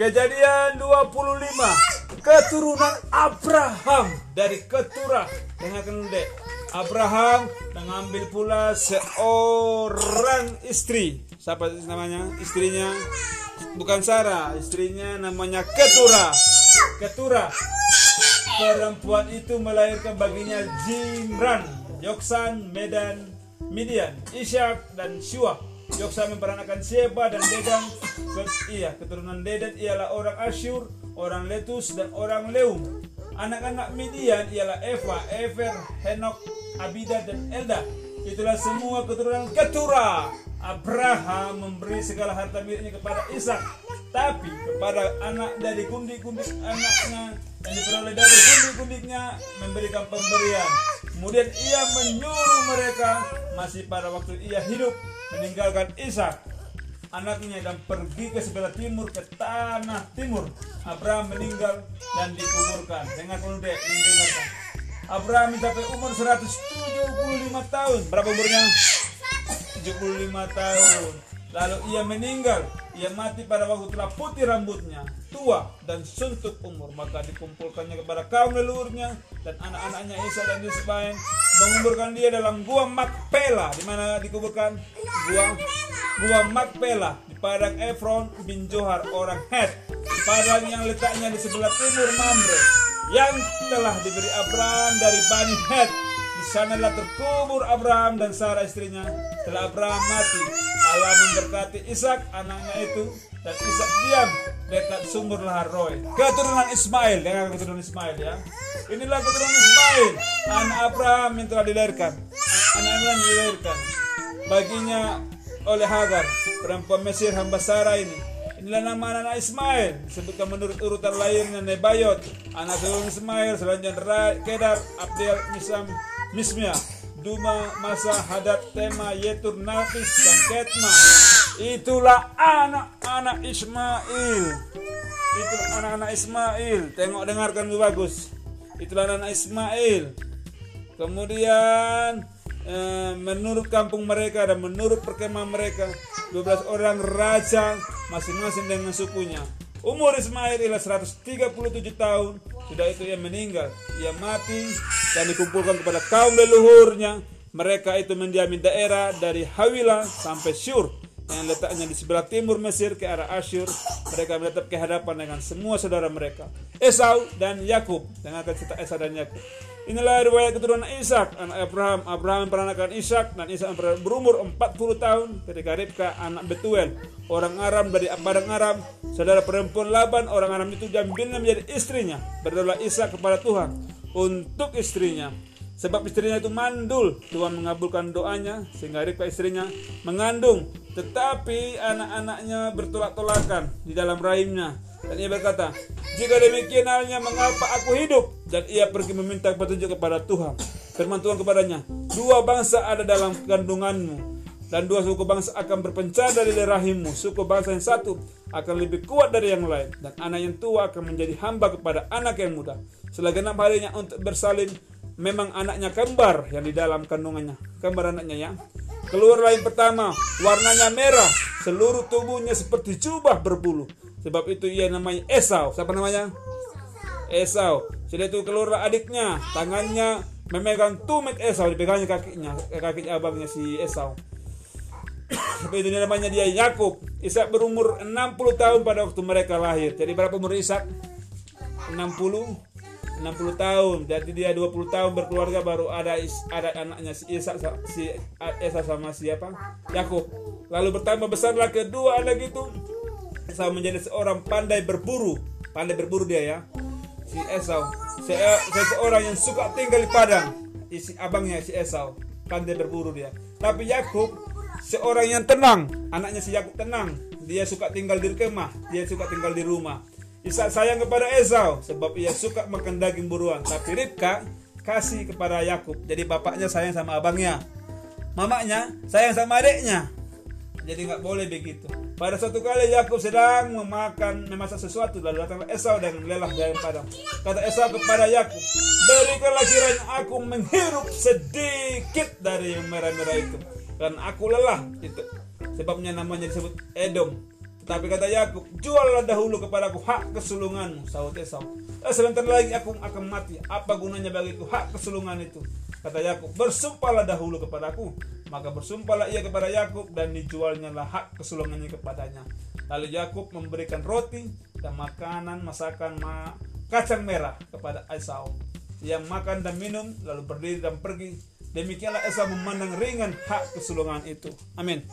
Kejadian 25 Keturunan Abraham. Dari keturah. Dengarkan dek. Abraham mengambil pula seorang istri. Siapa namanya? Istrinya? Bukan Sarah. Istrinya namanya Keturah. Keturah. Perempuan itu melahirkan baginya Jimran Yoksan, Medan, Midian, Ishak, dan Syuah Yoksa memperanakan Sheba dan Dedan. Iya, keturunan Dedan ialah orang Asyur, orang Letus, dan orang Leum. Anak-anak Midian ialah Eva, Ever, Henok, Abida, dan Elda. Itulah semua keturunan ketura. Abraham memberi segala harta miliknya kepada Ishak, tapi kepada anak dari kundik-kundik anaknya yang diperoleh dari kundik-kundiknya memberikan pemberian. Kemudian ia menyuruh mereka masih pada waktu ia hidup meninggalkan Ishak anaknya dan pergi ke sebelah timur ke tanah timur. Abraham meninggal dan dikuburkan. Dengar dulu deh, dengarkan. Abraham mencapai umur 175 tahun. Berapa umurnya? 75 tahun. Lalu ia meninggal. Ia mati pada waktu telah putih rambutnya, tua dan suntuk umur. Maka dikumpulkannya kepada kaum leluhurnya dan anak-anaknya Isa dan Ismail menguburkan dia dalam gua Makpela. Di mana dikuburkan? Gua Gua Makpela di padang Efron bin Johar orang Het. Di padang yang letaknya di sebelah timur Mamre yang telah diberi Abraham dari Bani Het. Di sanalah terkubur Abraham dan Sarah istrinya. Setelah Abraham mati, Allah memberkati Ishak anaknya itu dan Ishak diam dekat sumber lahar Roy. Keturunan Ismail, dengan keturunan Ismail ya. Inilah keturunan Ismail, anak Abraham yang telah dilahirkan. Anak-anak yang dilahirkan. Baginya oleh Hagar, perempuan Mesir hamba Sarah ini. Inilah nama anak Ismail, disebutkan menurut urutan lahirnya Nebayot, anak sulung Ismail, selanjutnya Kedar, Abdel, Misam, Mismia, Duma, Masa, Hadad, Tema, Yetur, Nafis, dan Ketma. Itulah anak-anak Ismail. Itulah anak-anak Ismail. Tengok dengarkan dulu bagus. Itulah anak-anak Ismail. Kemudian eh, menurut kampung mereka dan menurut perkemahan mereka 12 orang raja masing-masing dengan sukunya. Umur Ismail ialah 137 tahun. Sudah itu ia meninggal. Ia mati dan dikumpulkan kepada kaum leluhurnya. Mereka itu mendiami daerah dari Hawila sampai Syur yang letaknya di sebelah timur Mesir ke arah Asyur. Mereka menetap ke hadapan dengan semua saudara mereka. Esau dan Yakub. Dengarkan cerita Esau dan Yakub. Inilah riwayat keturunan Ishak, anak Abraham. Abraham memperanakan Ishak dan Ishak berumur 40 tahun ketika Ribka anak Betuel, orang Aram dari padang Aram, saudara perempuan Laban, orang Aram itu diambilnya menjadi istrinya. Berdoa Ishak kepada Tuhan untuk istrinya. Sebab istrinya itu mandul, Tuhan mengabulkan doanya sehingga Ribka istrinya mengandung. Tetapi anak-anaknya bertolak-tolakan di dalam rahimnya. Dan ia berkata, jika demikian halnya mengapa aku hidup? Dan ia pergi meminta petunjuk kepada Tuhan. Firman Tuhan kepadanya, dua bangsa ada dalam kandunganmu. Dan dua suku bangsa akan berpencar dari rahimmu. Suku bangsa yang satu akan lebih kuat dari yang lain. Dan anak yang tua akan menjadi hamba kepada anak yang muda. Selagi enam harinya untuk bersalin, memang anaknya kembar yang di dalam kandungannya. Kembar anaknya ya. Keluar lain pertama, warnanya merah, seluruh tubuhnya seperti jubah berbulu. Sebab itu ia namanya Esau. Siapa namanya? Esau. Sudah itu keluar adiknya, tangannya memegang tumit Esau, dipegangnya kakinya, kakinya abangnya si Esau. Sebab itu namanya dia Yakub. Ishak berumur 60 tahun pada waktu mereka lahir. Jadi berapa umur Ishak? 60 60 tahun jadi dia 20 tahun berkeluarga baru ada ada anaknya si Isa si Esa sama siapa Yakub lalu bertambah besarlah kedua anak itu Esau menjadi seorang pandai berburu. Pandai berburu dia ya. Si Esau. Se seseorang yang suka tinggal di padang. Isi abangnya si Esau. Pandai berburu dia. Tapi Yakub seorang yang tenang. Anaknya si Yakub tenang. Dia suka tinggal di kemah. Dia suka tinggal di rumah. Ishak sayang kepada Esau sebab ia suka makan daging buruan. Tapi Ribka kasih kepada Yakub. Jadi bapaknya sayang sama abangnya. Mamanya sayang sama adiknya. Jadi nggak boleh begitu. Pada suatu kali Yakub sedang memakan memasak sesuatu lalu datang Esau dengan lelah dari padang. Kata Esau kepada Yakub, berikanlah kiranya aku menghirup sedikit dari yang merah-merah itu. Karena aku lelah itu. Sebabnya namanya disebut Edom Tetapi kata Yakub, juallah dahulu kepadaku hak kesulunganmu, sahut Esau. Eh, sebentar lagi aku akan mati. Apa gunanya bagiku hak kesulungan itu? Kata Yakub, bersumpahlah dahulu kepadaku. Maka bersumpahlah ia kepada Yakub dan dijualnya lah hak kesulungannya kepadanya. Lalu Yakub memberikan roti dan makanan masakan ma kacang merah kepada Esau. Ia makan dan minum lalu berdiri dan pergi. Demikianlah Esau memandang ringan hak kesulungan itu. Amin.